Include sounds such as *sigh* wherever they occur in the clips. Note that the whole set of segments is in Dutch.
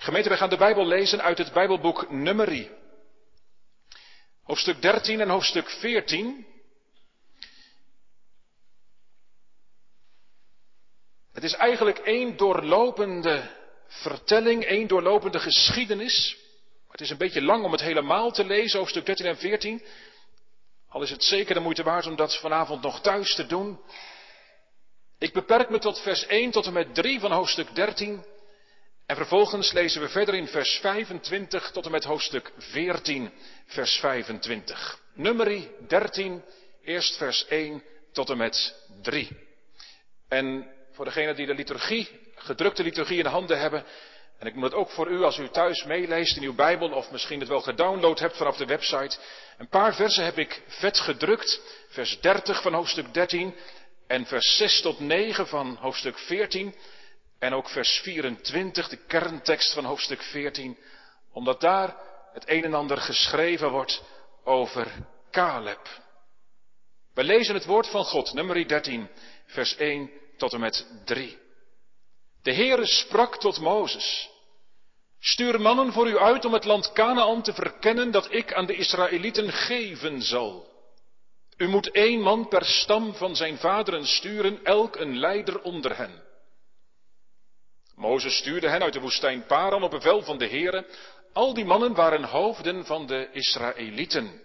Gemeente, wij gaan de Bijbel lezen uit het Bijbelboek Numeri. Hoofdstuk 13 en hoofdstuk 14. Het is eigenlijk één doorlopende vertelling, één doorlopende geschiedenis. Het is een beetje lang om het helemaal te lezen, hoofdstuk 13 en 14. Al is het zeker de moeite waard om dat vanavond nog thuis te doen. Ik beperk me tot vers 1 tot en met 3 van hoofdstuk 13. En vervolgens lezen we verder in vers 25 tot en met hoofdstuk 14, vers 25. Nummerie 13, eerst vers 1 tot en met 3. En voor degenen die de liturgie, gedrukte liturgie in de handen hebben, en ik moet het ook voor u als u thuis meeleest in uw Bijbel of misschien het wel gedownload hebt vanaf de website. Een paar versen heb ik vet gedrukt. Vers 30 van hoofdstuk 13 en vers 6 tot 9 van hoofdstuk 14. En ook vers 24, de kerntekst van hoofdstuk 14. Omdat daar het een en ander geschreven wordt over Caleb. We lezen het woord van God, nummer 13, vers 1 tot en met 3. De Heere sprak tot Mozes. Stuur mannen voor u uit om het land Canaan te verkennen dat ik aan de Israëlieten geven zal. U moet één man per stam van zijn vaderen sturen, elk een leider onder hen. Mozes stuurde hen uit de woestijn Paran op bevel van de Heere. Al die mannen waren hoofden van de Israëlieten.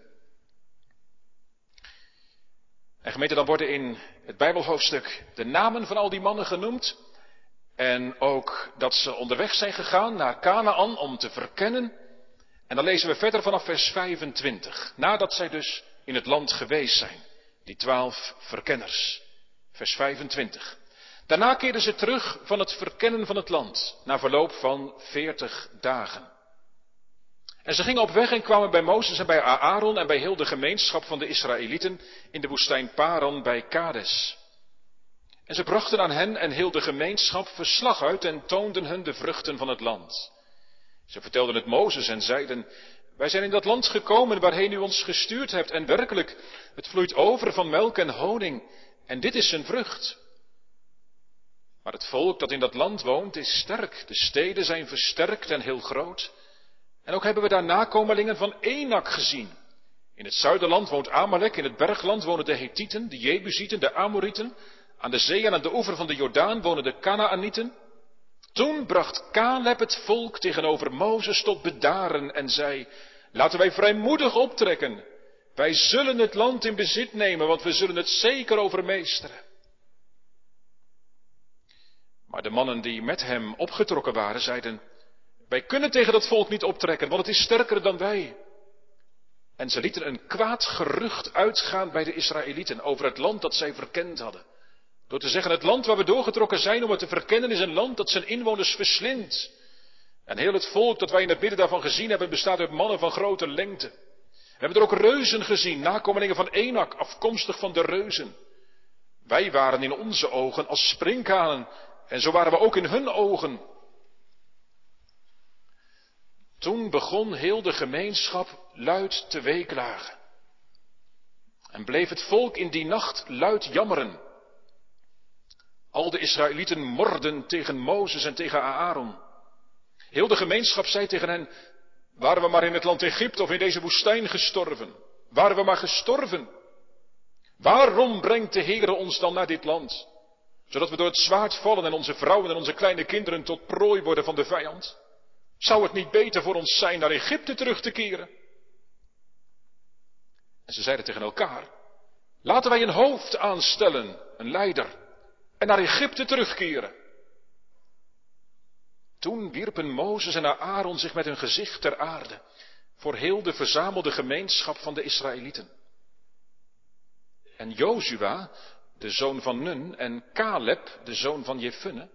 En gemeente, dan worden in het Bijbelhoofdstuk de namen van al die mannen genoemd. En ook dat ze onderweg zijn gegaan naar Canaan om te verkennen. En dan lezen we verder vanaf vers 25. Nadat zij dus in het land geweest zijn. Die twaalf verkenners. Vers 25. Daarna keerden ze terug van het verkennen van het land. Na verloop van veertig dagen. En ze gingen op weg en kwamen bij Mozes en bij Aaron en bij heel de gemeenschap van de Israëlieten in de woestijn Paran bij Kades. En ze brachten aan hen en heel de gemeenschap verslag uit en toonden hun de vruchten van het land. Ze vertelden het Mozes en zeiden, wij zijn in dat land gekomen waarheen u ons gestuurd hebt en werkelijk, het vloeit over van melk en honing en dit is zijn vrucht. Maar het volk dat in dat land woont is sterk, de steden zijn versterkt en heel groot. En ook hebben we daar nakomelingen van Enak gezien. In het zuiderland woont Amalek, in het bergland wonen de Hethieten, de Jebusieten, de Amorieten, aan de zee en aan de oever van de Jordaan wonen de Canaanieten. Toen bracht Caleb het volk tegenover Mozes tot bedaren en zei, laten wij vrijmoedig optrekken. Wij zullen het land in bezit nemen, want we zullen het zeker overmeesteren. Maar de mannen die met hem opgetrokken waren, zeiden, wij kunnen tegen dat volk niet optrekken, want het is sterker dan wij. En ze lieten een kwaad gerucht uitgaan bij de Israëlieten over het land dat zij verkend hadden. Door te zeggen, het land waar we doorgetrokken zijn om het te verkennen is een land dat zijn inwoners verslindt. En heel het volk dat wij in het midden daarvan gezien hebben bestaat uit mannen van grote lengte. We hebben er ook reuzen gezien, nakomelingen van Enak, afkomstig van de reuzen. Wij waren in onze ogen als sprinkhanen en zo waren we ook in hun ogen. Toen begon heel de gemeenschap luid te weeklagen. En bleef het volk in die nacht luid jammeren. Al de Israëlieten morden tegen Mozes en tegen Aaron. Heel de gemeenschap zei tegen hen, waren we maar in het land Egypte of in deze woestijn gestorven? Waren we maar gestorven? Waarom brengt de Heere ons dan naar dit land? Zodat we door het zwaard vallen en onze vrouwen en onze kleine kinderen tot prooi worden van de vijand? Zou het niet beter voor ons zijn naar Egypte terug te keren? En ze zeiden tegen elkaar, laten wij een hoofd aanstellen, een leider, en naar Egypte terugkeren. Toen wierpen Mozes en Aaron zich met hun gezicht ter aarde voor heel de verzamelde gemeenschap van de Israëlieten. En Jozua, de zoon van Nun, en Caleb, de zoon van Jefunne,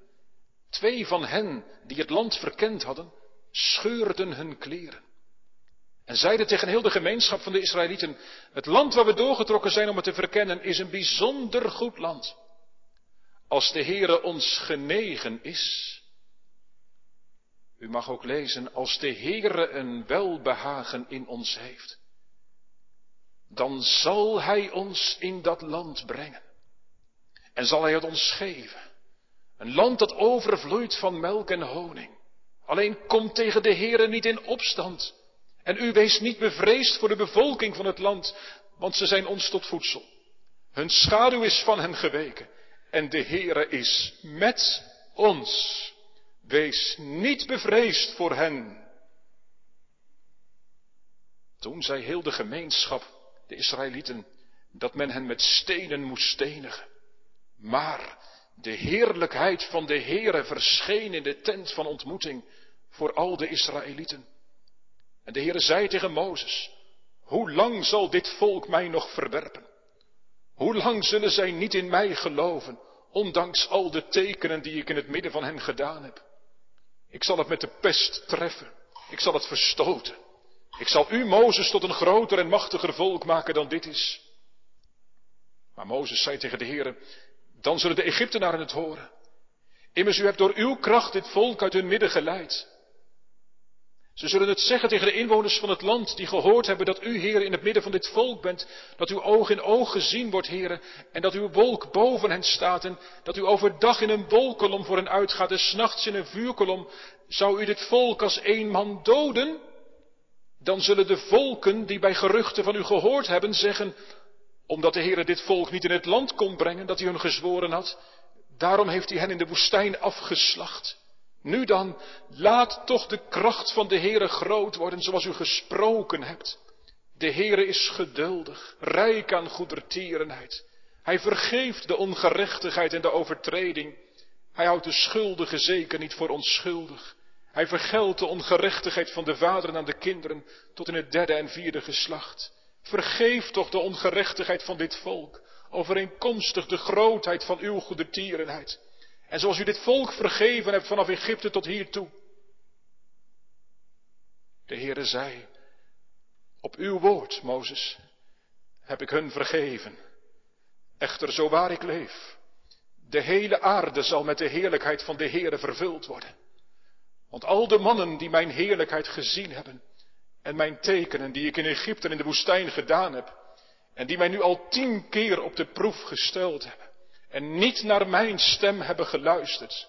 twee van hen die het land verkend hadden, scheurden hun kleren. En zeiden tegen heel de gemeenschap van de Israëlieten, het land waar we doorgetrokken zijn om het te verkennen is een bijzonder goed land. Als de Heere ons genegen is. U mag ook lezen, als de Heere een welbehagen in ons heeft, dan zal Hij ons in dat land brengen. En zal Hij het ons geven. Een land dat overvloeit van melk en honing. Alleen kom tegen de Heere niet in opstand. En u wees niet bevreesd voor de bevolking van het land, want ze zijn ons tot voedsel. Hun schaduw is van hen geweken en de Heere is met ons. Wees niet bevreesd voor hen. Toen zei heel de gemeenschap, de Israëlieten, dat men hen met stenen moest stenigen. Maar de heerlijkheid van de Heere verscheen in de tent van ontmoeting voor al de Israëlieten. En de Heere zei tegen Mozes, hoe lang zal dit volk mij nog verwerpen? Hoe lang zullen zij niet in mij geloven, ondanks al de tekenen die ik in het midden van hen gedaan heb? Ik zal het met de pest treffen. Ik zal het verstoten. Ik zal u, Mozes, tot een groter en machtiger volk maken dan dit is. Maar Mozes zei tegen de Heere, dan zullen de Egyptenaren het horen. Immers u hebt door uw kracht dit volk uit hun midden geleid. Ze zullen het zeggen tegen de inwoners van het land die gehoord hebben dat u, Heer, in het midden van dit volk bent, dat uw oog in oog gezien wordt, Heer, en dat uw wolk boven hen staat en dat u overdag in een wolkolom voor hen uitgaat en s'nachts in een vuurkolom. Zou u dit volk als één man doden? Dan zullen de volken die bij geruchten van u gehoord hebben zeggen, omdat de Heer dit volk niet in het land kon brengen dat hij hun gezworen had, daarom heeft hij hen in de woestijn afgeslacht. Nu dan, laat toch de kracht van de Heere groot worden zoals u gesproken hebt. De Heere is geduldig, rijk aan goedertierenheid. Hij vergeeft de ongerechtigheid en de overtreding. Hij houdt de schuldige zeker niet voor onschuldig. Hij vergeldt de ongerechtigheid van de vaderen aan de kinderen tot in het derde en vierde geslacht. Vergeef toch de ongerechtigheid van dit volk, overeenkomstig de grootheid van uw goedertierenheid. En zoals u dit volk vergeven hebt vanaf Egypte tot hier toe. De Heere zei, op uw woord, Mozes, heb ik hun vergeven. Echter, zo waar ik leef, de hele aarde zal met de heerlijkheid van de Heere vervuld worden. Want al de mannen die mijn heerlijkheid gezien hebben en mijn tekenen die ik in Egypte en in de woestijn gedaan heb, en die mij nu al tien keer op de proef gesteld hebben, en niet naar mijn stem hebben geluisterd.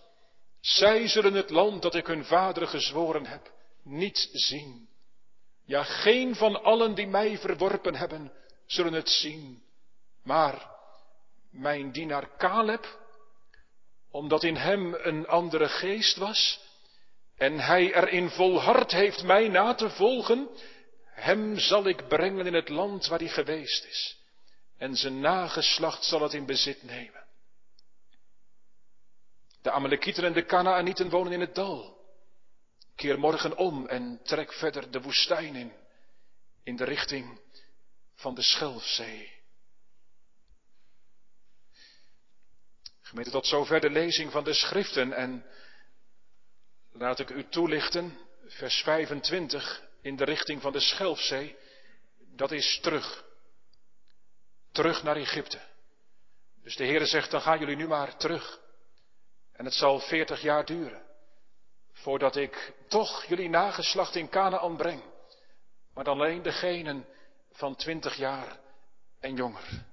Zij zullen het land dat ik hun vaderen gezworen heb, niet zien. Ja, geen van allen die mij verworpen hebben, zullen het zien. Maar mijn dienaar Caleb, omdat in hem een andere geest was, en hij erin volhard heeft mij na te volgen, hem zal ik brengen in het land waar hij geweest is. En zijn nageslacht zal het in bezit nemen. De Amalekieten en de Kanaanieten wonen in het dal. Keer morgen om en trek verder de woestijn in, in de richting van de Schelfzee. Gemeente, tot zover de lezing van de schriften en laat ik u toelichten, vers 25, in de richting van de Schelfzee, dat is terug. Terug naar Egypte. Dus de Heere zegt, dan gaan jullie nu maar terug. En het zal veertig jaar duren voordat ik toch jullie nageslacht in Canaan breng. Maar dan alleen degenen van twintig jaar en jonger.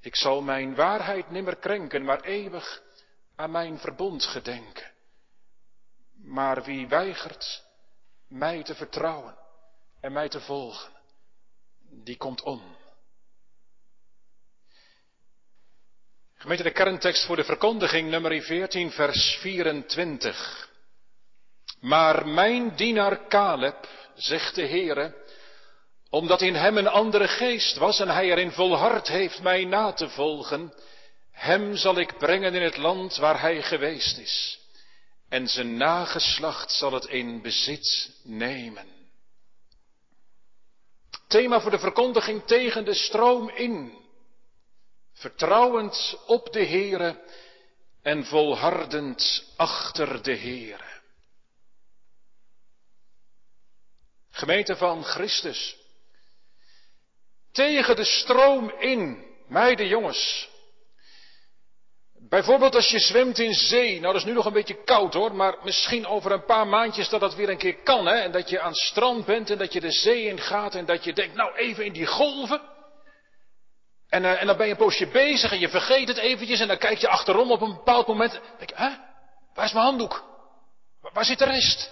Ik zal mijn waarheid nimmer krenken, maar eeuwig aan mijn verbond gedenken. Maar wie weigert mij te vertrouwen en mij te volgen, die komt om. Gemeente de kerntekst voor de verkondiging, nummer 14, vers 24. Maar mijn dienaar Caleb, zegt de Heere, omdat in hem een andere geest was en hij erin volhard heeft mij na te volgen, hem zal ik brengen in het land waar hij geweest is. En zijn nageslacht zal het in bezit nemen. Thema voor de verkondiging tegen de stroom in vertrouwend op de Heere en volhardend achter de Heere. Gemeente van Christus, tegen de stroom in, meiden jongens. Bijvoorbeeld als je zwemt in zee, nou dat is nu nog een beetje koud hoor, maar misschien over een paar maandjes dat dat weer een keer kan hè. En dat je aan het strand bent en dat je de zee in gaat en dat je denkt, nou even in die golven. En, uh, en dan ben je een poosje bezig en je vergeet het eventjes en dan kijk je achterom op een bepaald moment. denk je, hè? Waar is mijn handdoek? waar zit de rest?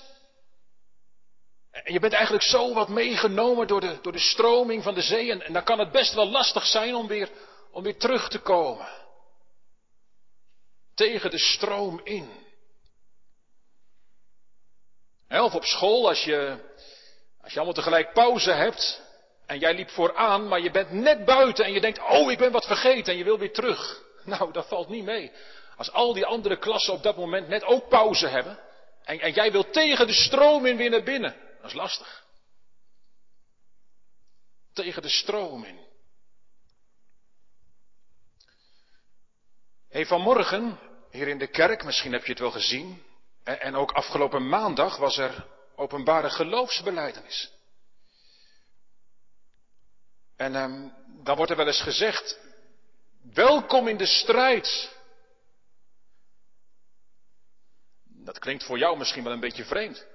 En je bent eigenlijk zo wat meegenomen door de, door de stroming van de zee. En, en dan kan het best wel lastig zijn om weer, om weer terug te komen. Tegen de stroom in. Of op school, als je, als je allemaal tegelijk pauze hebt. En jij liep vooraan, maar je bent net buiten en je denkt, oh ik ben wat vergeten en je wil weer terug. *laughs* Nou, dat valt niet mee. Als al die andere klassen op dat moment net ook pauze hebben. En, en jij wilt tegen de stroom in weer naar binnen. Dat is lastig. Tegen de stroom in. Hey, vanmorgen, hier in de kerk, misschien heb je het wel gezien. En, ook afgelopen maandag was er openbare geloofsbeleidenis. En um, dan wordt er wel eens gezegd, welkom in de strijd. Dat klinkt voor jou misschien wel een beetje vreemd.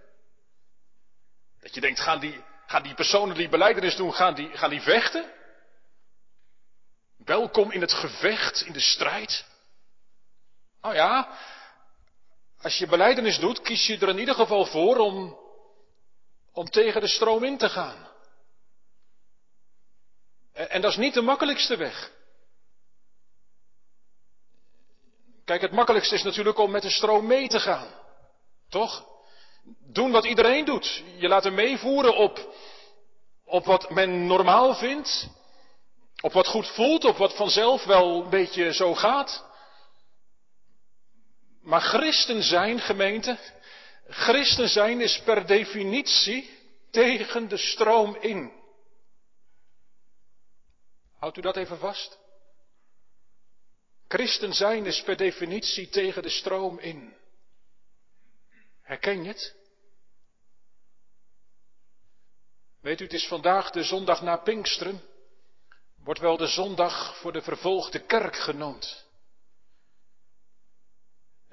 Dat je denkt, gaan die, gaan die personen die beleidenis doen, gaan die, gaan die vechten? Welkom in het gevecht, in de strijd. Nou ja, als je beleidenis doet, kies je er in ieder geval voor om, om tegen de stroom in te gaan. En, en dat is niet de makkelijkste weg. Kijk, het makkelijkste is natuurlijk om met de stroom mee te gaan. Toch? Doen wat iedereen doet. Je laten meevoeren op, op wat men normaal vindt. Op wat goed voelt, op wat vanzelf wel een beetje zo gaat. Maar christen zijn, gemeente, christen zijn is per definitie tegen de stroom in. Houdt u dat even vast? Christen zijn is per definitie tegen de stroom in. Herken je het? Weet u, het is vandaag de zondag na Pinksteren. Wordt wel de zondag voor de vervolgde kerk genoemd.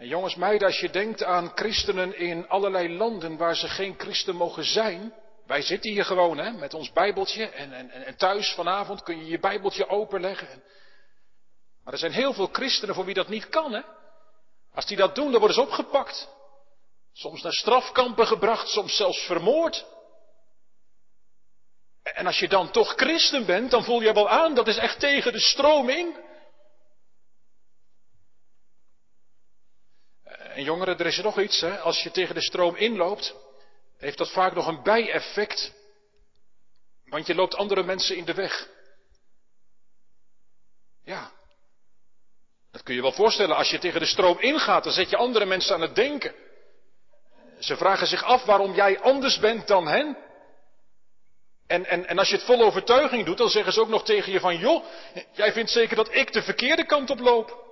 En jongens, meiden, als je denkt aan christenen in allerlei landen waar ze geen christen mogen zijn. Wij zitten hier gewoon hè, met ons bijbeltje en, en, en thuis vanavond kun je je bijbeltje openleggen. Maar er zijn heel veel christenen voor wie dat niet kan. Hè? Als die dat doen, dan worden ze opgepakt. Soms naar strafkampen gebracht, soms zelfs vermoord. En als je dan toch christen bent, dan voel je wel aan, dat is echt tegen de stroom in. En jongeren, er is nog iets, hè? als je tegen de stroom inloopt, heeft dat vaak nog een bijeffect. Want je loopt andere mensen in de weg. Ja. Dat kun je wel voorstellen, als je tegen de stroom ingaat, dan zet je andere mensen aan het denken. Ze vragen zich af waarom jij anders bent dan hen. En, en, en als je het vol overtuiging doet, dan zeggen ze ook nog tegen je van, joh, jij vindt zeker dat ik de verkeerde kant op loop.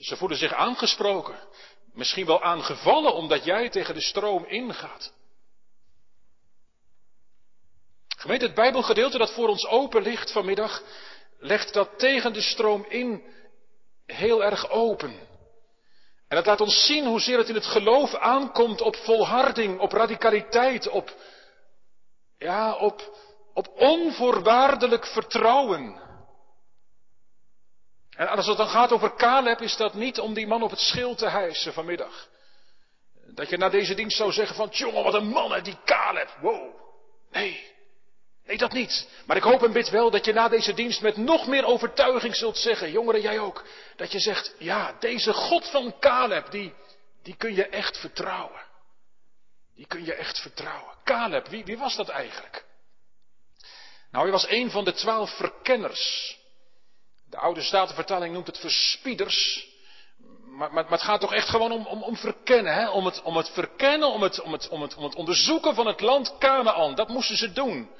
Ze voelen zich aangesproken, misschien wel aangevallen omdat jij tegen de stroom ingaat. Gemeente, het Bijbelgedeelte dat voor ons open ligt vanmiddag, legt dat tegen de stroom in heel erg open. En dat laat ons zien hoezeer het in het geloof aankomt op volharding, op radicaliteit, op, ja, op, op onvoorwaardelijk vertrouwen. En als het dan gaat over Caleb, is dat niet om die man op het schild te hijsen vanmiddag. Dat je na deze dienst zou zeggen van, jongen, wat een man, hè, die Caleb, wow. Nee, nee dat niet. Maar ik hoop en bid wel dat je na deze dienst met nog meer overtuiging zult zeggen, jongeren jij ook, dat je zegt, ja, deze God van Caleb, die, die kun je echt vertrouwen. Die kun je echt vertrouwen. Caleb, wie, wie was dat eigenlijk? Nou, hij was een van de twaalf verkenners de oude statenvertaling noemt het verspieders. Maar, maar, maar, het gaat toch echt gewoon om, om, om verkennen, hè? Om, het, om het verkennen, om het, om, het, om, het, om het onderzoeken van het land Canaan. Dat moesten ze doen.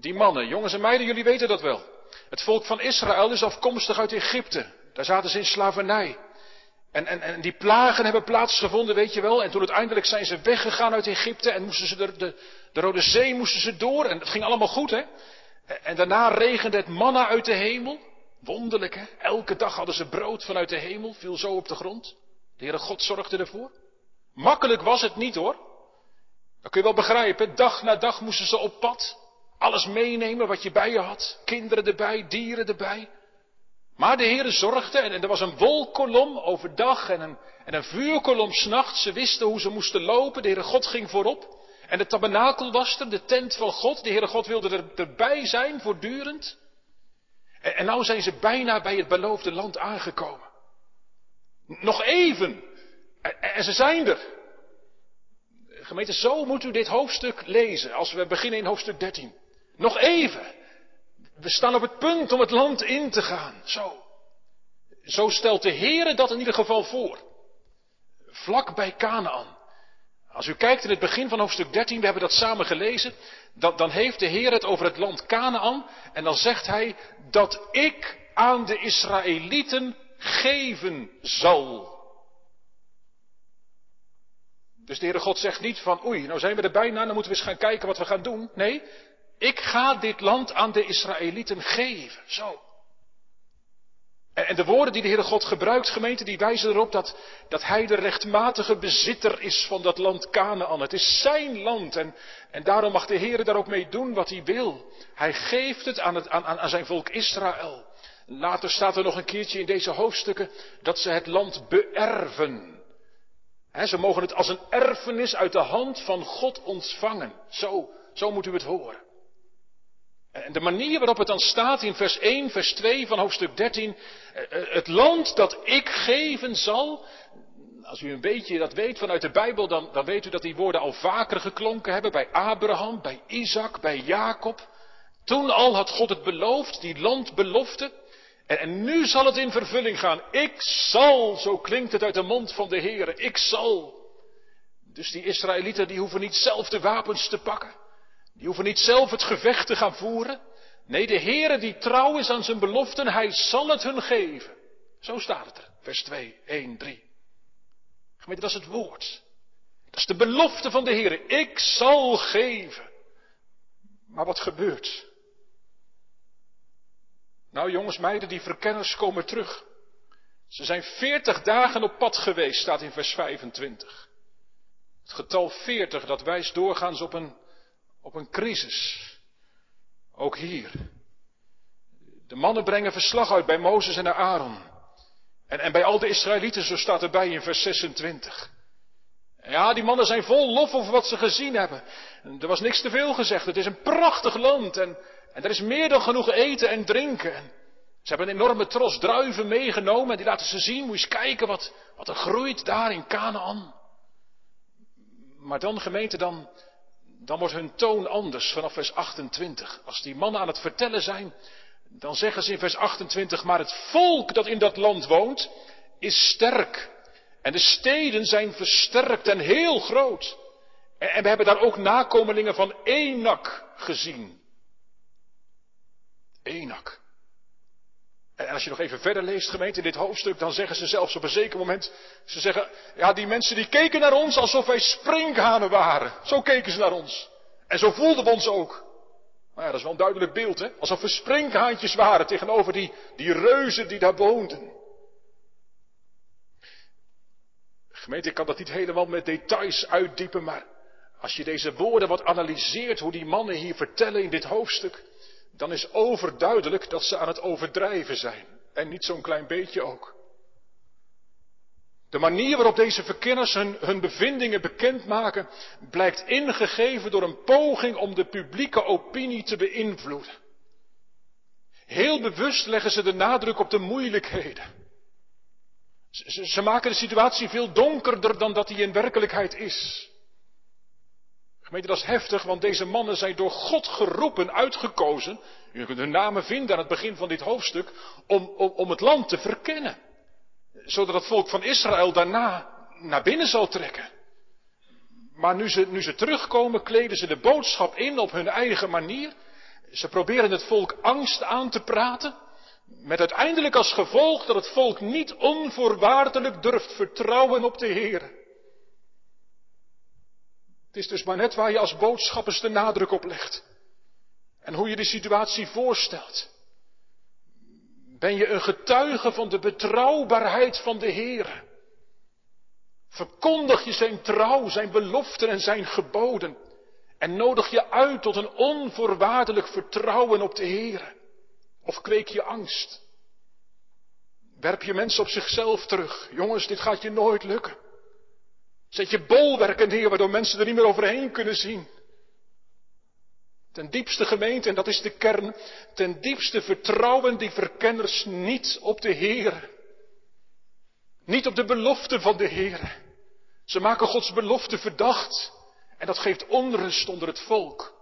Die mannen, jongens en meiden, jullie weten dat wel. Het volk van Israël is afkomstig uit Egypte. Daar zaten ze in slavernij. En, en, en die plagen hebben plaatsgevonden, weet je wel. En toen uiteindelijk zijn ze weggegaan uit Egypte en moesten ze de, de, de Rode Zee moesten ze door. En het ging allemaal goed, hè. En daarna regende het manna uit de hemel. Wonderlijk hè? Elke dag hadden ze brood vanuit de hemel, viel zo op de grond. De Heere God zorgde ervoor. Makkelijk was het niet hoor. Dat kun je wel begrijpen. Dag na dag moesten ze op pad. Alles meenemen wat je bij je had. Kinderen erbij, dieren erbij. Maar de Heere zorgde en, er was een wolkolom overdag en een, en een vuurkolom s'nachts. Ze wisten hoe ze moesten lopen. De Heere God ging voorop. En de tabernakel was er, de tent van God. De Heere God wilde er, erbij zijn, voortdurend. En, en nou zijn ze bijna bij het beloofde land aangekomen. Nog even. En, ze zijn er. Gemeente, zo moet u dit hoofdstuk lezen als we beginnen in hoofdstuk 13. Nog even. We staan op het punt om het land in te gaan. Zo. Zo stelt de Heere dat in ieder geval voor. Vlak bij Canaan. Als u kijkt in het begin van hoofdstuk 13, we hebben dat samen gelezen, dan, dan heeft de Heer het over het land Canaan en dan zegt hij dat ik aan de Israëlieten geven zal. Dus de Heere God zegt niet van oei, nou zijn we er bijna, dan moeten we eens gaan kijken wat we gaan doen. Nee, ik ga dit land aan de Israëlieten geven. Zo. En de woorden die de Heere God gebruikt, gemeente, die wijzen erop dat, dat Hij de rechtmatige bezitter is van dat land Canaan. Het is zijn land en, en daarom mag de Heere daar ook mee doen wat Hij wil. Hij geeft het aan, het, aan, aan zijn volk Israël. Later staat er nog een keertje in deze hoofdstukken dat ze het land beërven. ze mogen het als een erfenis uit de hand van God ontvangen. Zo, zo moet u het horen. En de manier waarop het dan staat in vers 1, vers 2 van hoofdstuk 13, eh, eh, het land dat ik geven zal, als u een beetje dat weet vanuit de Bijbel, dan, dan weet u dat die woorden al vaker geklonken hebben bij Abraham, bij Isaac, bij Jacob. Toen al had God het beloofd, die landbelofte. En, en nu zal het in vervulling gaan. Ik zal, zo klinkt het uit de mond van de Heer, ik zal. Dus die Israëlieten die hoeven niet zelf de wapens te pakken. Die hoeven niet zelf het gevecht te gaan voeren. Nee, de Heere die trouw is aan zijn beloften, hij zal het hun geven. Zo staat het er, vers 2, 1, 3. Gemeente, dat is het woord. Dat is de belofte van de Heere. Ik zal geven. Maar wat gebeurt? Nou jongens, meiden, die verkenners komen terug. Ze zijn veertig dagen op pad geweest, staat in vers 25. Het getal veertig, dat wijst doorgaans op een op een crisis. Ook hier. De mannen brengen verslag uit bij Mozes en Aaron. En, en bij al de Israëlieten, zo staat erbij in vers 26. Ja, die mannen zijn vol lof over wat ze gezien hebben. Er was niks te veel gezegd. Het is een prachtig land en, en er is meer dan genoeg eten en drinken. ze hebben een enorme tros druiven meegenomen en die laten ze zien. Moet je eens kijken wat, wat er groeit daar in Canaan. Maar dan gemeente, dan, dan wordt hun toon anders vanaf vers 28. Als die mannen aan het vertellen zijn, dan zeggen ze in vers 28, maar het volk dat in dat land woont, is sterk. En de steden zijn versterkt en heel groot. En we hebben daar ook nakomelingen van Enak gezien. Enak. En als je nog even verder leest, gemeente, in dit hoofdstuk, dan zeggen ze zelfs op een zeker moment, ze zeggen, ja, die mensen die keken naar ons alsof wij sprinkhanen waren. Zo keken ze naar ons. En zo voelden we ons ook. Maar ja, dat is wel een duidelijk beeld, hè? Alsof we sprinkhaantjes waren tegenover die, die reuzen die daar woonden. Gemeente, ik kan dat niet helemaal met details uitdiepen, maar als je deze woorden wat analyseert, hoe die mannen hier vertellen in dit hoofdstuk, dan is overduidelijk dat ze aan het overdrijven zijn. En niet zo'n klein beetje ook. De manier waarop deze verkenners hun, bevindingen bekendmaken, blijkt ingegeven door een poging om de publieke opinie te beïnvloeden. Heel bewust leggen ze de nadruk op de moeilijkheden. Ze, ze maken de situatie veel donkerder dan dat die in werkelijkheid is. Gemeente, dat is heftig, want deze mannen zijn door God geroepen, uitgekozen. U kunt hun namen vinden aan het begin van dit hoofdstuk, om, om, om het land te verkennen. Zodat het volk van Israël daarna naar binnen zal trekken. Maar nu ze, nu ze terugkomen, kleden ze de boodschap in op hun eigen manier. Ze proberen het volk angst aan te praten. Met uiteindelijk als gevolg dat het volk niet onvoorwaardelijk durft vertrouwen op de Heer. Het is dus maar net waar je als boodschappers de nadruk op legt. En hoe je de situatie voorstelt. Ben je een getuige van de betrouwbaarheid van de Heer? Verkondig je zijn trouw, zijn beloften en zijn geboden. En nodig je uit tot een onvoorwaardelijk vertrouwen op de Heer. Of kweek je angst? Werp je mensen op zichzelf terug. Jongens, dit gaat je nooit lukken. Zet je bolwerken neer waardoor mensen er niet meer overheen kunnen zien. Ten diepste gemeente, en dat is de kern, ten diepste vertrouwen die verkenners niet op de Heer. Niet op de belofte van de Heer. Ze maken Gods belofte verdacht. En dat geeft onrust onder het volk.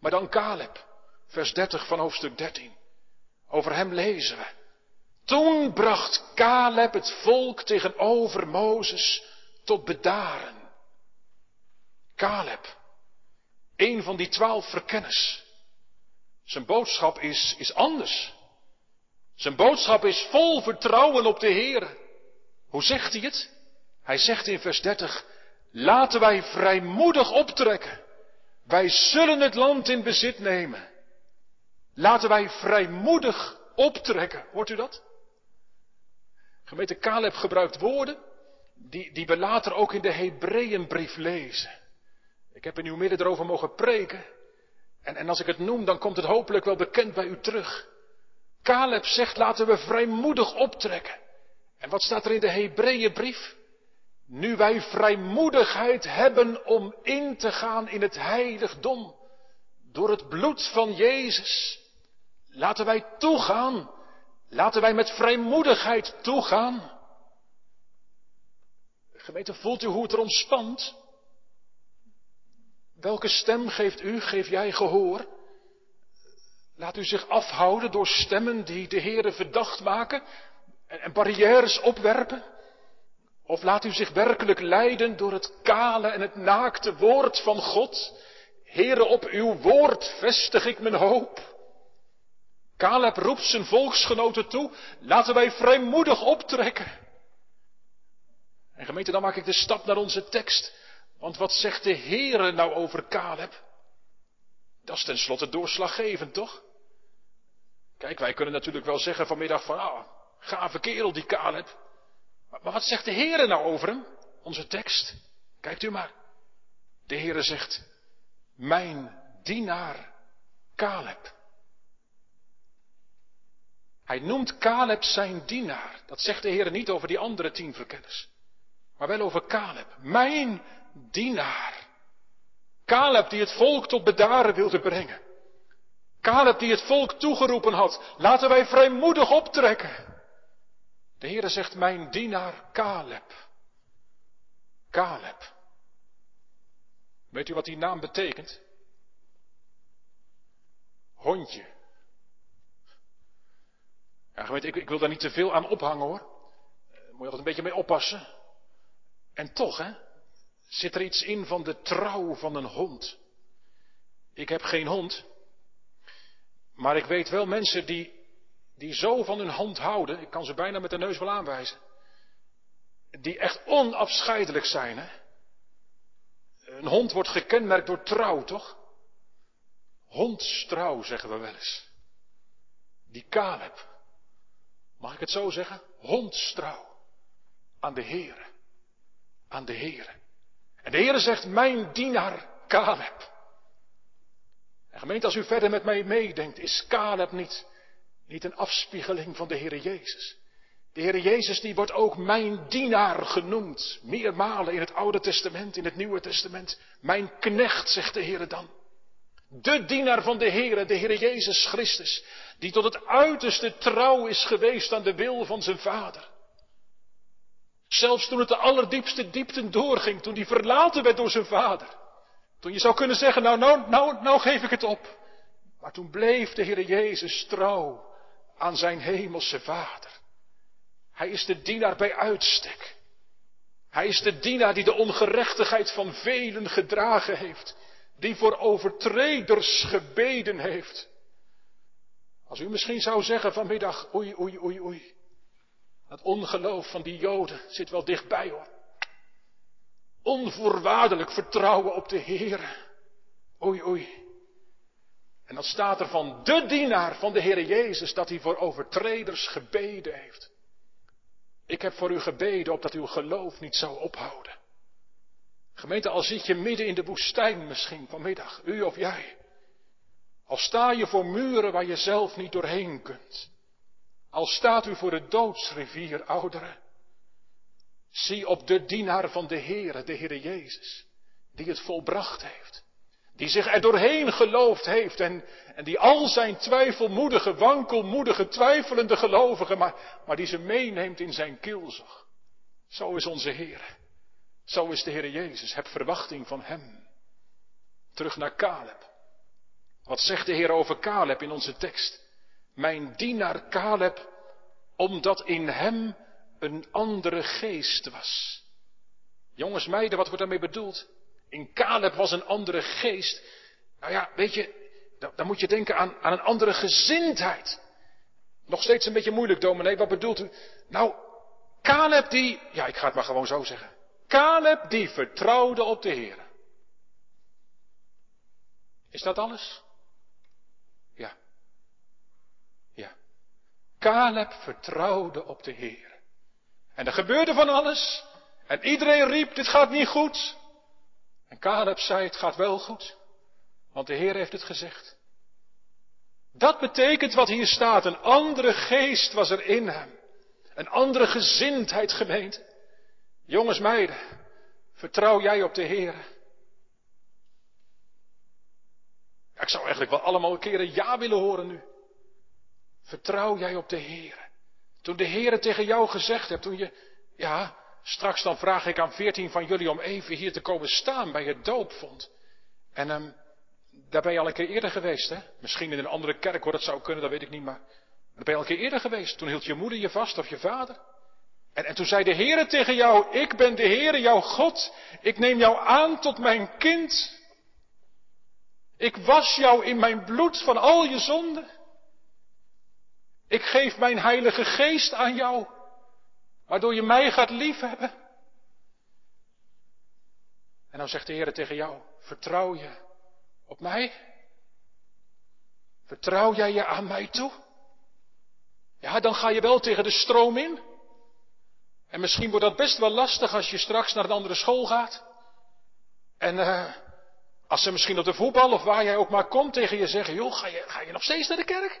Maar dan Caleb, vers 30 van hoofdstuk 13. Over hem lezen we. Toen bracht Caleb het volk tegenover Mozes tot bedaren. Caleb, een van die twaalf verkenners. Zijn boodschap is, is anders. Zijn boodschap is vol vertrouwen op de Heer. Hoe zegt hij het? Hij zegt in vers 30, laten wij vrijmoedig optrekken. Wij zullen het land in bezit nemen. Laten wij vrijmoedig optrekken. Hoort u dat? Gemeente Caleb gebruikt woorden die, die we later ook in de Hebreeënbrief lezen. Ik heb in uw midden erover mogen preken. En, en als ik het noem, dan komt het hopelijk wel bekend bij u terug. Caleb zegt, laten we vrijmoedig optrekken. En wat staat er in de Hebreeënbrief? Nu wij vrijmoedigheid hebben om in te gaan in het heiligdom door het bloed van Jezus. Laten wij toegaan. Laten wij met vrijmoedigheid toegaan. Gemeente, voelt u hoe het er ontspant? Welke stem geeft u, geef jij gehoor? Laat u zich afhouden door stemmen die de Heere verdacht maken en, en barrières opwerpen? Of laat u zich werkelijk leiden door het kale en het naakte woord van God? Heere, op uw woord vestig ik mijn hoop. Caleb roept zijn volksgenoten toe, laten wij vrijmoedig optrekken. En gemeente, dan maak ik de stap naar onze tekst. Want wat zegt de Heere nou over Caleb? Dat is tenslotte doorslaggevend, toch? Kijk, wij kunnen natuurlijk wel zeggen vanmiddag van, ah, gave kerel die Caleb. Maar, wat zegt de Heere nou over hem? Onze tekst. Kijkt u maar. De Heere zegt, mijn dienaar Caleb. Hij noemt Caleb zijn dienaar. Dat zegt de Heer niet over die andere tien verkenners. Maar wel over Caleb. Mijn dienaar. Caleb die het volk tot bedaren wilde brengen. Caleb die het volk toegeroepen had. Laten wij vrijmoedig optrekken. De Heer zegt mijn dienaar Caleb. Caleb. Weet u wat die naam betekent? Hondje. Ja, geweten, ik, ik wil daar niet te veel aan ophangen hoor. Daar moet je altijd een beetje mee oppassen. En toch, hè, zit er iets in van de trouw van een hond. Ik heb geen hond. Maar ik weet wel mensen die, die zo van hun hond houden. Ik kan ze bijna met de neus wel aanwijzen. Die echt onafscheidelijk zijn, hè. Een hond wordt gekenmerkt door trouw, toch? Hondstrouw, zeggen we wel eens. Die Caleb, mag ik het zo zeggen? Hondstrouw aan de Heer. Aan de Heer. En de Heer zegt, mijn dienaar Caleb. En gemeente, als u verder met mij meedenkt, is Caleb niet, niet een afspiegeling van de Heer Jezus. De Heer Jezus die wordt ook mijn dienaar genoemd. Meermalen in het Oude Testament, in het Nieuwe Testament. Mijn knecht, zegt de Heer dan. De dienaar van de Heer, de Heer Jezus Christus, die tot het uiterste trouw is geweest aan de wil van zijn Vader. Zelfs toen het de allerdiepste diepten doorging, toen hij verlaten werd door zijn Vader. Toen je zou kunnen zeggen, nou, nou, nou, nou geef ik het op. Maar toen bleef de Heer Jezus trouw aan zijn hemelse Vader. Hij is de dienaar bij uitstek. Hij is de dienaar die de ongerechtigheid van velen gedragen heeft die voor overtreders gebeden heeft. Als u misschien zou zeggen vanmiddag, oei, oei, oei, oei. Het ongeloof van die Joden zit wel dichtbij hoor. Onvoorwaardelijk vertrouwen op de Heer. Oei, oei. En dan staat er van de dienaar van de Heer Jezus dat hij voor overtreders gebeden heeft. Ik heb voor u gebeden opdat uw geloof niet zou ophouden. Gemeente, al zit je midden in de woestijn misschien vanmiddag, u of jij. Al sta je voor muren waar je zelf niet doorheen kunt. Al staat u voor de doodsrivier, ouderen. Zie op de dienaar van de Heere, de Heere Jezus, die het volbracht heeft. Die zich er doorheen geloofd heeft en, en die al zijn twijfelmoedige, wankelmoedige, twijfelende gelovigen, maar, maar die ze meeneemt in zijn kielzog. Zo is onze Heer. Zo is de Heer Jezus. Heb verwachting van Hem. Terug naar Caleb. Wat zegt de Heer over Caleb in onze tekst? Mijn dienaar Caleb, omdat in hem een andere geest was. Jongens, meiden, wat wordt daarmee bedoeld? In Caleb was een andere geest. Nou ja, weet je, dan moet je denken aan, aan een andere gezindheid. Nog steeds een beetje moeilijk, dominee, wat bedoelt u? Nou, Caleb die, ja, ik ga het maar gewoon zo zeggen. Caleb die vertrouwde op de Heer. Is dat alles? Ja. Ja. Caleb vertrouwde op de Heer. En er gebeurde van alles. En iedereen riep, dit gaat niet goed. En Caleb zei, het gaat wel goed. Want de Heer heeft het gezegd. Dat betekent wat hier staat. Een andere geest was er in hem. Een andere gezindheid gemeente. Jongens, meiden, vertrouw jij op de Heer? ik zou eigenlijk wel allemaal een keer een ja willen horen nu. Vertrouw jij op de Heer? Toen de Heer tegen jou gezegd hebt, toen je, ja, straks dan vraag ik aan veertien van jullie om even hier te komen staan bij het doopvond. En um, daar ben je al een keer eerder geweest, hè? Misschien in een andere kerk hoor, dat zou kunnen, dat weet ik niet, maar daar ben je al een keer eerder geweest. Toen hield je moeder je vast of je vader. En, en toen zei de Heere tegen jou, ik ben de Heere, jouw God. Ik neem jou aan tot mijn kind. Ik was jou in mijn bloed van al je zonden. Ik geef mijn heilige geest aan jou, waardoor je mij gaat liefhebben. En dan zegt de Heer tegen jou, vertrouw je op mij? Vertrouw jij je aan mij toe? Ja, dan ga je wel tegen de stroom in. En misschien wordt dat best wel lastig als je straks naar een andere school gaat. En uh, als ze misschien op de voetbal of waar jij ook maar komt tegen je zeggen, joh, ga je, ga je nog steeds naar de kerk?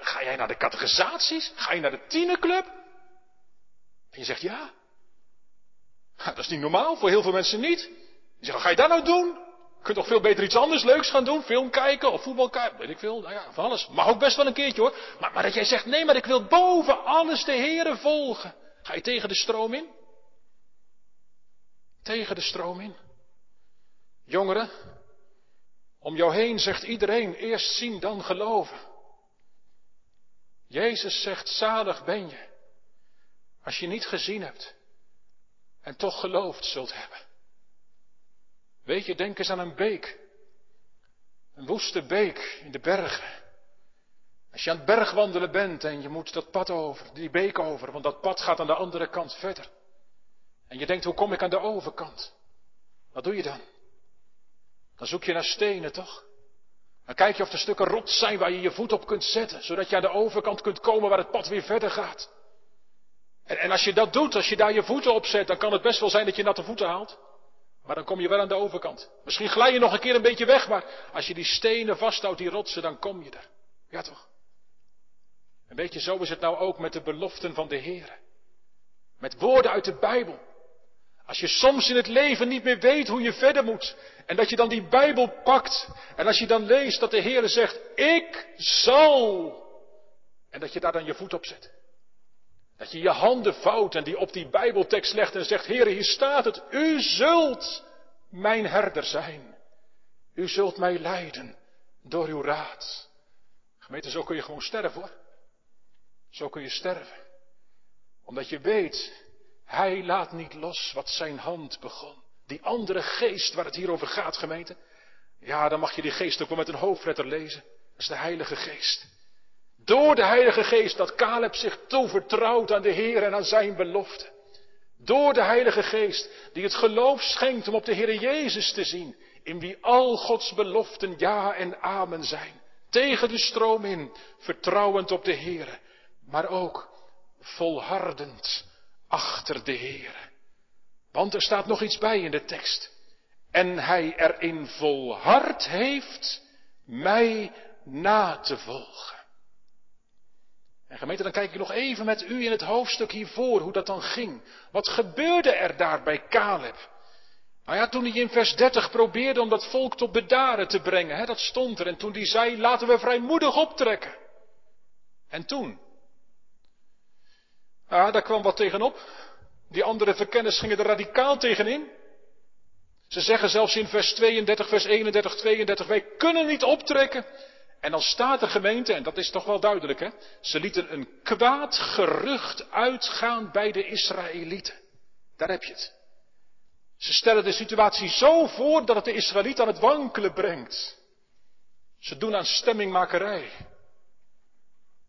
Ga jij naar de catechisaties? Ga je naar de tienerclub? En je zegt ja. Dat is niet normaal, voor heel veel mensen niet. Die zeggen, wat ga je daar nou doen? Je kunt toch veel beter iets anders leuks gaan doen? Film kijken of voetbal kijken? Weet ik veel, nou ja, van alles. Mag ook best wel een keertje hoor. Maar, maar dat jij zegt, nee, maar ik wil boven alles de Here volgen. Ga je tegen de stroom in? Tegen de stroom in. Jongeren, om jou heen zegt iedereen eerst zien dan geloven. Jezus zegt zalig ben je als je niet gezien hebt en toch geloofd zult hebben. Weet je, denk eens aan een beek. Een woeste beek in de bergen. Als je aan het bergwandelen bent en je moet dat pad over, die beek over, want dat pad gaat aan de andere kant verder. En je denkt, hoe kom ik aan de overkant? Wat doe je dan? Dan zoek je naar stenen, toch? Dan kijk je of er stukken rots zijn waar je je voet op kunt zetten, zodat je aan de overkant kunt komen waar het pad weer verder gaat. En, en als je dat doet, als je daar je voeten op zet, dan kan het best wel zijn dat je natte voeten haalt. Maar dan kom je wel aan de overkant. Misschien glij je nog een keer een beetje weg, maar als je die stenen vasthoudt, die rotsen, dan kom je er. Ja toch? En weet je, zo is het nou ook met de beloften van de Heer. Met woorden uit de Bijbel. Als je soms in het leven niet meer weet hoe je verder moet. En dat je dan die Bijbel pakt. En als je dan leest dat de Heer zegt, ik zal. En dat je daar dan je voet op zet. Dat je je handen vouwt en die op die Bijbeltekst legt en zegt, Heer, hier staat het. U zult mijn herder zijn. U zult mij leiden door uw raad. Gemeente, zo kun je gewoon sterven hoor. Zo kun je sterven. Omdat je weet, hij laat niet los wat zijn hand begon. Die andere geest waar het hier over gaat, gemeente. Ja, dan mag je die geest ook wel met een hoofdletter lezen. Dat is de Heilige Geest. Door de Heilige Geest dat Caleb zich toevertrouwt aan de Heer en aan zijn belofte. Door de Heilige Geest die het geloof schenkt om op de Heer Jezus te zien. In wie al Gods beloften ja en amen zijn. Tegen de stroom in, vertrouwend op de Heer. Maar ook volhardend achter de Heer. Want er staat nog iets bij in de tekst. En hij erin volhard heeft mij na te volgen. En gemeente, dan kijk ik nog even met u in het hoofdstuk hiervoor hoe dat dan ging. Wat gebeurde er daar bij Caleb? Nou ja, toen hij in vers 30 probeerde om dat volk tot bedaren te brengen, hè, dat stond er. En toen hij zei, laten we vrijmoedig optrekken. En toen? Ah, daar kwam wat tegenop. Die andere verkenners gingen er radicaal tegenin. Ze zeggen zelfs in vers 32, vers 31, 32, wij kunnen niet optrekken. En dan staat de gemeente, en dat is toch wel duidelijk, hè? Ze lieten een kwaad gerucht uitgaan bij de Israëlieten. Daar heb je het. Ze stellen de situatie zo voor dat het de Israëliet aan het wankelen brengt. Ze doen aan stemmingmakerij.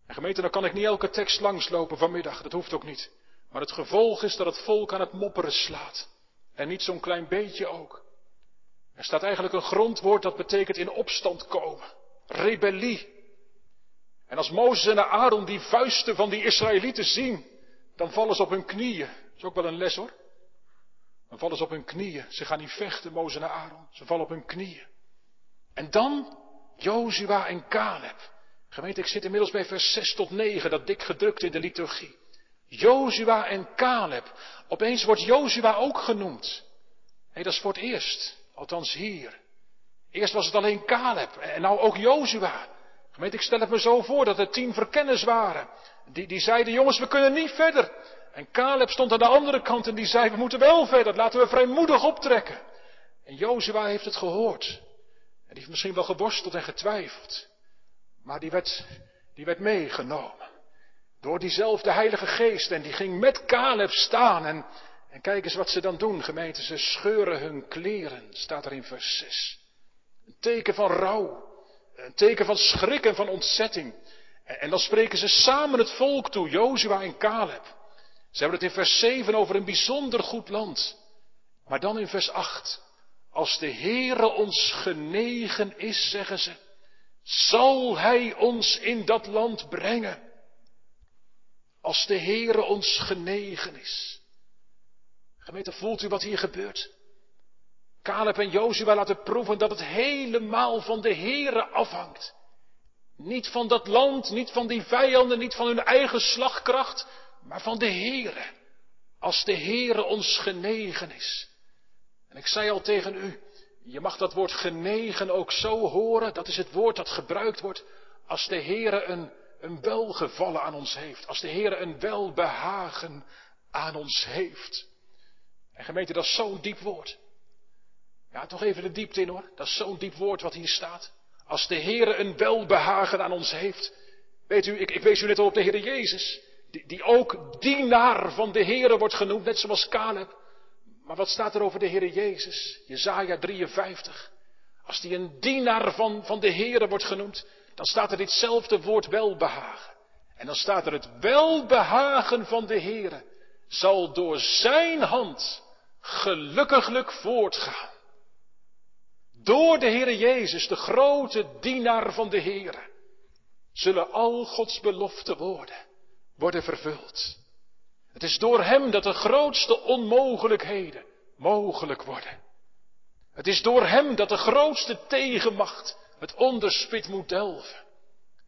En gemeente, dan kan ik niet elke tekst langslopen vanmiddag, dat hoeft ook niet. Maar het gevolg is dat het volk aan het mopperen slaat. En niet zo'n klein beetje ook. Er staat eigenlijk een grondwoord dat betekent in opstand komen. Rebellie. En als Mozes en Aaron die vuisten van die Israëlieten zien, dan vallen ze op hun knieën. Dat is ook wel een les hoor. Dan vallen ze op hun knieën. Ze gaan niet vechten, Mozes en Aaron. Ze vallen op hun knieën. En dan Jozua en Caleb. Gemeente, ik zit inmiddels bij vers 6 tot 9, dat dik gedrukt in de liturgie. Jozua en Caleb. Opeens wordt Jozua ook genoemd. Nee, dat is voor het eerst. Althans hier. Eerst was het alleen Caleb en nou ook Jozua. Gemeente, ik stel het me zo voor dat er tien verkenners waren. Die, die zeiden, jongens, we kunnen niet verder. En Caleb stond aan de andere kant en die zei, we moeten wel verder, laten we vrijmoedig optrekken. En Jozua heeft het gehoord. En die heeft misschien wel geworsteld en getwijfeld. Maar die werd, die meegenomen. Door diezelfde Heilige Geest. En die ging met Caleb staan. En, en kijk eens wat ze dan doen, gemeente. Ze scheuren hun kleren, staat er in vers 6. Een teken van rouw. Een teken van schrik en van ontzetting. En, en dan spreken ze samen het volk toe, Jozua en Caleb. Ze hebben het in vers 7 over een bijzonder goed land. Maar dan in vers 8. Als de Heere ons genegen is, zeggen ze, zal Hij ons in dat land brengen. Als de Heere ons genegen is. Gemeente, voelt u wat hier gebeurt? Caleb en Jozua laten proeven dat het helemaal van de Heere afhangt. Niet van dat land, niet van die vijanden, niet van hun eigen slagkracht, maar van de Heere. Als de Heere ons genegen is. En ik zei al tegen u, je mag dat woord genegen ook zo horen, dat is het woord dat gebruikt wordt als de Heere een, een welgevallen aan ons heeft. Als de Heere een welbehagen aan ons heeft. En gemeente, dat is zo'n diep woord. Ja, toch even de diepte in hoor. Dat is zo'n diep woord wat hier staat. Als de Heere een welbehagen aan ons heeft. Weet u, ik, ik wees u net al op de Heere Jezus. Die, die ook dienaar van de Heere wordt genoemd, net zoals Caleb. Maar wat staat er over de Heere Jezus? Jezaja 53. Als die een dienaar van, van de Heere wordt genoemd, dan staat er ditzelfde woord welbehagen. En dan staat er het welbehagen van de Heere zal door zijn hand gelukkiglijk voortgaan. Door de Heere Jezus, de grote dienaar van de Heere, zullen al Gods beloften worden, worden vervuld. Het is door Hem dat de grootste onmogelijkheden mogelijk worden. Het is door Hem dat de grootste tegenmacht het onderspit moet delven.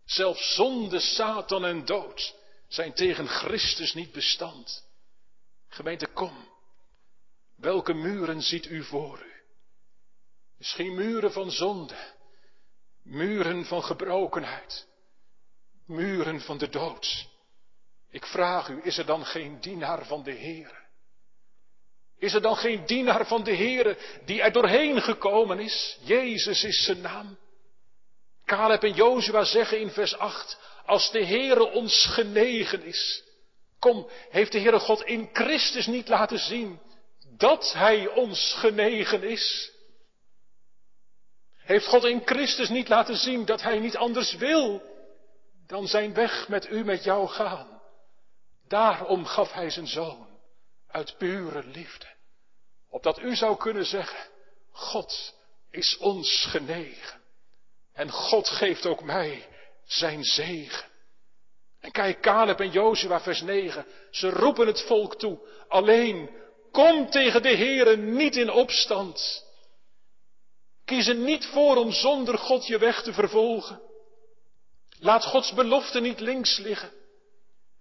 Zelfs zonde, Satan en dood zijn tegen Christus niet bestand. Gemeente, kom. Welke muren ziet u voor u? Misschien muren van zonde, muren van gebrokenheid, muren van de dood. Ik vraag u, is er dan geen dienaar van de Heer? Is er dan geen dienaar van de Heer die er doorheen gekomen is? Jezus is zijn naam. Caleb en Jozua zeggen in vers 8, als de Heere ons genegen is. Kom, heeft de Heere God in Christus niet laten zien dat Hij ons genegen is? Heeft God in Christus niet laten zien dat Hij niet anders wil dan zijn weg met u, met jou gaan? Daarom gaf Hij zijn zoon uit pure liefde. Opdat u zou kunnen zeggen, God is ons genegen. En God geeft ook mij zijn zegen. En kijk, Caleb en Jozua, vers 9. Ze roepen het volk toe. Alleen, kom tegen de Heere niet in opstand. Kies er niet voor om zonder God je weg te vervolgen. Laat Gods belofte niet links liggen.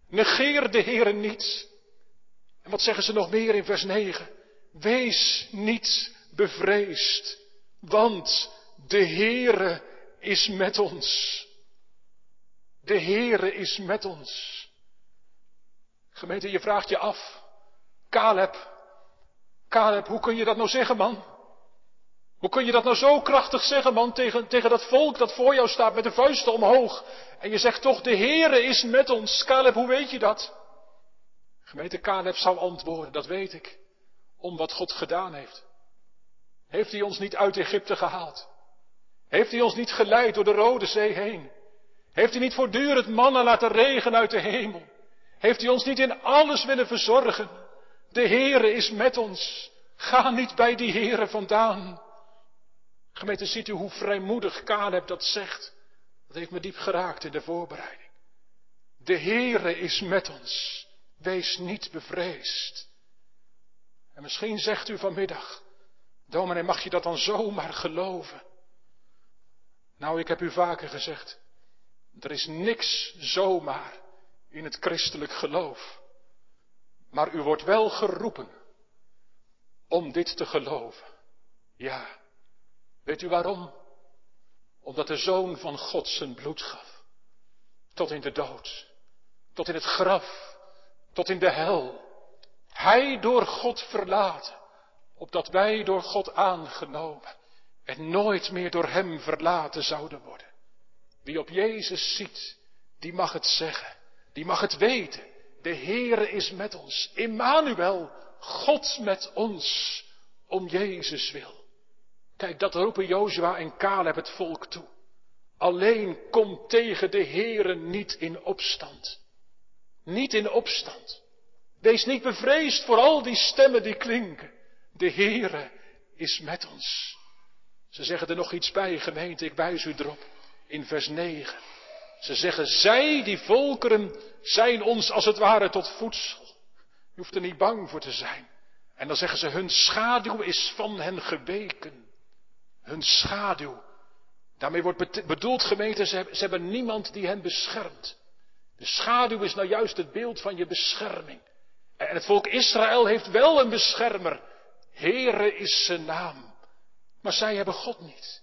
Negeer de Heere niet. En wat zeggen ze nog meer in vers 9? Wees niet bevreesd, want de Heere is met ons. De Heere is met ons. Gemeente, je vraagt je af, Caleb, Caleb, hoe kun je dat nou zeggen, man? Hoe kun je dat nou zo krachtig zeggen, man, tegen, tegen dat volk dat voor jou staat met de vuisten omhoog? En je zegt toch, de Heere is met ons. Caleb, hoe weet je dat? Gemeente Caleb zou antwoorden, dat weet ik, om wat God gedaan heeft. Heeft hij ons niet uit Egypte gehaald? Heeft hij ons niet geleid door de Rode Zee heen? Heeft hij niet voortdurend mannen laten regenen uit de hemel? Heeft hij ons niet in alles willen verzorgen? De Heere is met ons. Ga niet bij die Heere vandaan. Gemeente, ziet u hoe vrijmoedig Caleb dat zegt? Dat heeft me diep geraakt in de voorbereiding. De Heere is met ons. Wees niet bevreesd. En misschien zegt u vanmiddag, dominee, mag je dat dan zomaar geloven? Nou, ik heb u vaker gezegd, er is niks zomaar in het christelijk geloof. Maar u wordt wel geroepen om dit te geloven. Ja. Weet u waarom? Omdat de Zoon van God zijn bloed gaf. Tot in de dood. Tot in het graf. Tot in de hel. Hij door God verlaten. Opdat wij door God aangenomen. En nooit meer door Hem verlaten zouden worden. Wie op Jezus ziet, die mag het zeggen. Die mag het weten. De Heere is met ons. Immanuel, God met ons. Om Jezus wil. Kijk, dat roepen Jozua en Caleb het volk toe. Alleen kom tegen de Heere niet in opstand. Niet in opstand. Wees niet bevreesd voor al die stemmen die klinken. De Heere is met ons. Ze zeggen er nog iets bij, gemeente, ik wijs u erop. In vers 9. Ze zeggen, zij, die volkeren, zijn ons als het ware tot voedsel. Je hoeft er niet bang voor te zijn. En dan zeggen ze, hun schaduw is van hen geweken. Hun schaduw. Daarmee wordt bedoeld gemeente, ze hebben, niemand die hen beschermt. De schaduw is nou juist het beeld van je bescherming. En het volk Israël heeft wel een beschermer. Heere is zijn naam. Maar zij hebben God niet.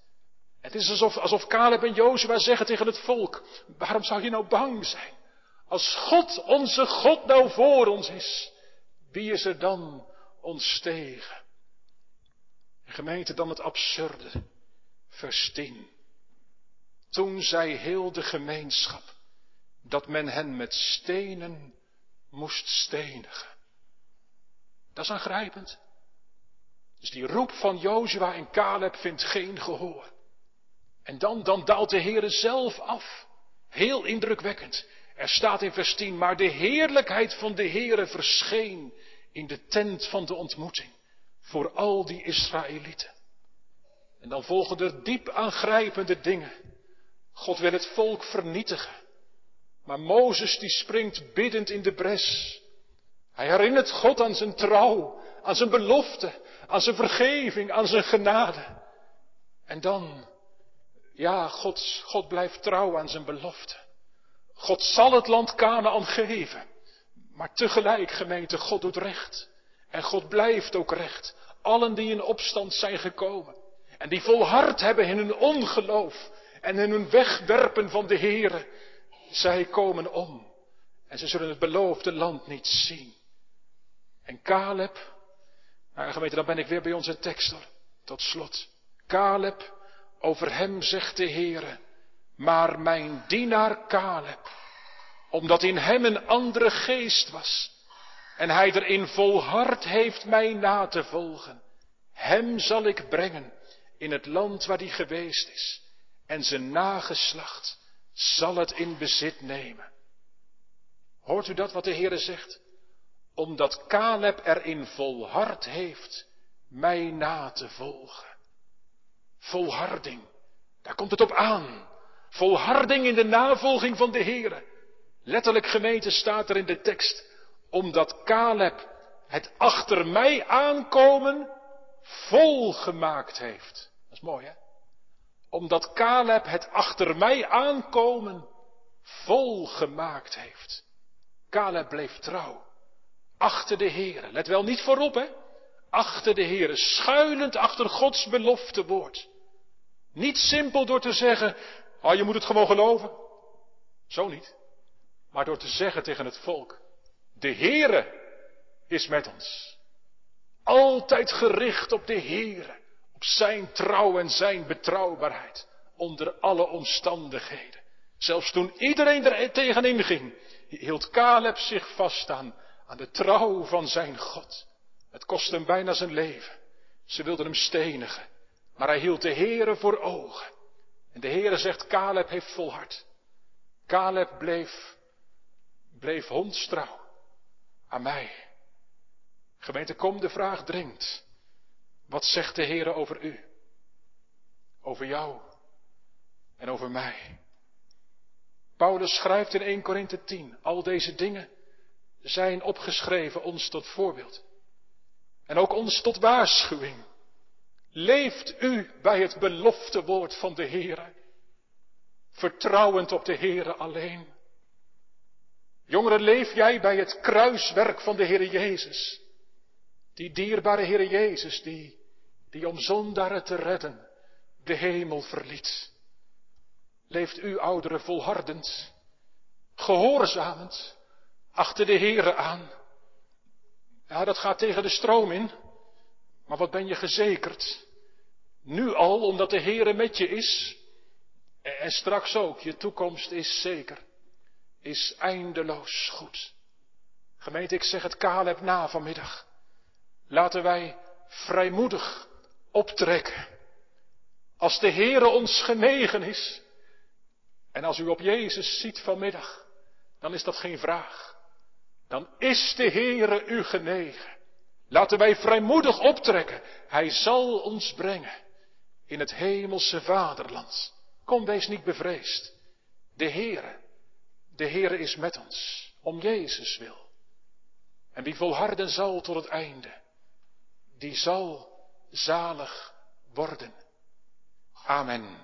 Het is alsof, alsof Caleb en Jozua zeggen tegen het volk, waarom zou je nou bang zijn? Als God, onze God, nou voor ons is, wie is er dan ons tegen? Gemeente dan het absurde, vers 10. Toen zei heel de gemeenschap dat men hen met stenen moest stenigen. Dat is aangrijpend. Dus die roep van Jozua en Caleb vindt geen gehoor. En dan, dan daalt de Heere zelf af. Heel indrukwekkend. Er staat in vers 10, maar de heerlijkheid van de Heere verscheen in de tent van de ontmoeting voor al die Israëlieten. En dan volgen er diep aangrijpende dingen. God wil het volk vernietigen. Maar Mozes die springt biddend in de bres. Hij herinnert God aan zijn trouw, aan zijn belofte, aan zijn vergeving, aan zijn genade. En dan ja, God, God blijft trouw aan zijn belofte. God zal het land Canaan geven. Maar tegelijk, gemeente, God doet recht. En God blijft ook recht. Allen die in opstand zijn gekomen. En die volhard hebben in hun ongeloof. En in hun wegwerpen van de Here. Zij komen om. En ze zullen het beloofde land niet zien. En Caleb. Nou gemeente, dan ben ik weer bij onze tekst hoor. Tot slot. Caleb over hem zegt de Heere, maar mijn dienaar Caleb, omdat in hem een andere geest was en hij erin volhard heeft mij na te volgen, hem zal ik brengen in het land waar hij geweest is en zijn nageslacht zal het in bezit nemen. Hoort u dat wat de Heere zegt? Omdat Caleb erin volhard heeft mij na te volgen. Volharding. Daar komt het op aan. Volharding in de navolging van de Heere. Letterlijk gemeente staat er in de tekst. Omdat Caleb het achter mij aankomen volgemaakt heeft. Dat is mooi hè. Omdat Caleb het achter mij aankomen volgemaakt heeft. Caleb bleef trouw. Achter de Heere. Let wel niet voorop, hè. Achter de Heere. Schuilend achter Gods belofte woord. Niet simpel door te zeggen, oh, je moet het gewoon geloven. Zo niet. Maar door te zeggen tegen het volk, de Heere is met ons. Altijd gericht op de Heere, op zijn trouw en zijn betrouwbaarheid, onder alle omstandigheden. Zelfs toen iedereen er tegenin ging, hield Caleb zich vast aan, aan de trouw van zijn God. Het kostte hem bijna zijn leven. Ze wilden hem stenigen, maar hij hield de Heere voor ogen. En de Heere zegt, Caleb heeft volhard. Caleb bleef, bleef hondstrouw aan mij. Gemeente, kom, de vraag dringt. Wat zegt de Heere over u? Over jou en over mij. Paulus schrijft in 1 Korinthe 10, al deze dingen zijn opgeschreven ons tot voorbeeld. En ook ons tot waarschuwing. Leeft u bij het belofte woord van de Heere, vertrouwend op de Heere alleen. Jongeren, leef jij bij het kruiswerk van de Heere Jezus. Die dierbare Heere Jezus, die, die om zondaren te redden de hemel verliet. Leeft u ouderen volhardend, gehoorzamend, achter de Heere aan. Ja, dat gaat tegen de stroom in. Maar wat ben je gezekerd? Nu al, omdat de Heere met je is. En straks ook, je toekomst is zeker. Is eindeloos goed. Gemeente, ik zeg het Caleb na vanmiddag. Laten wij vrijmoedig optrekken. Als de Heere ons genegen is. En als u op Jezus ziet vanmiddag, dan is dat geen vraag. Dan is de Heere u genegen. Laten wij vrijmoedig optrekken. Hij zal ons brengen in het hemelse vaderland. Kom, wees niet bevreesd. De Heere, de Heere is met ons, om Jezus wil. En wie volharden zal tot het einde, die zal zalig worden. Amen.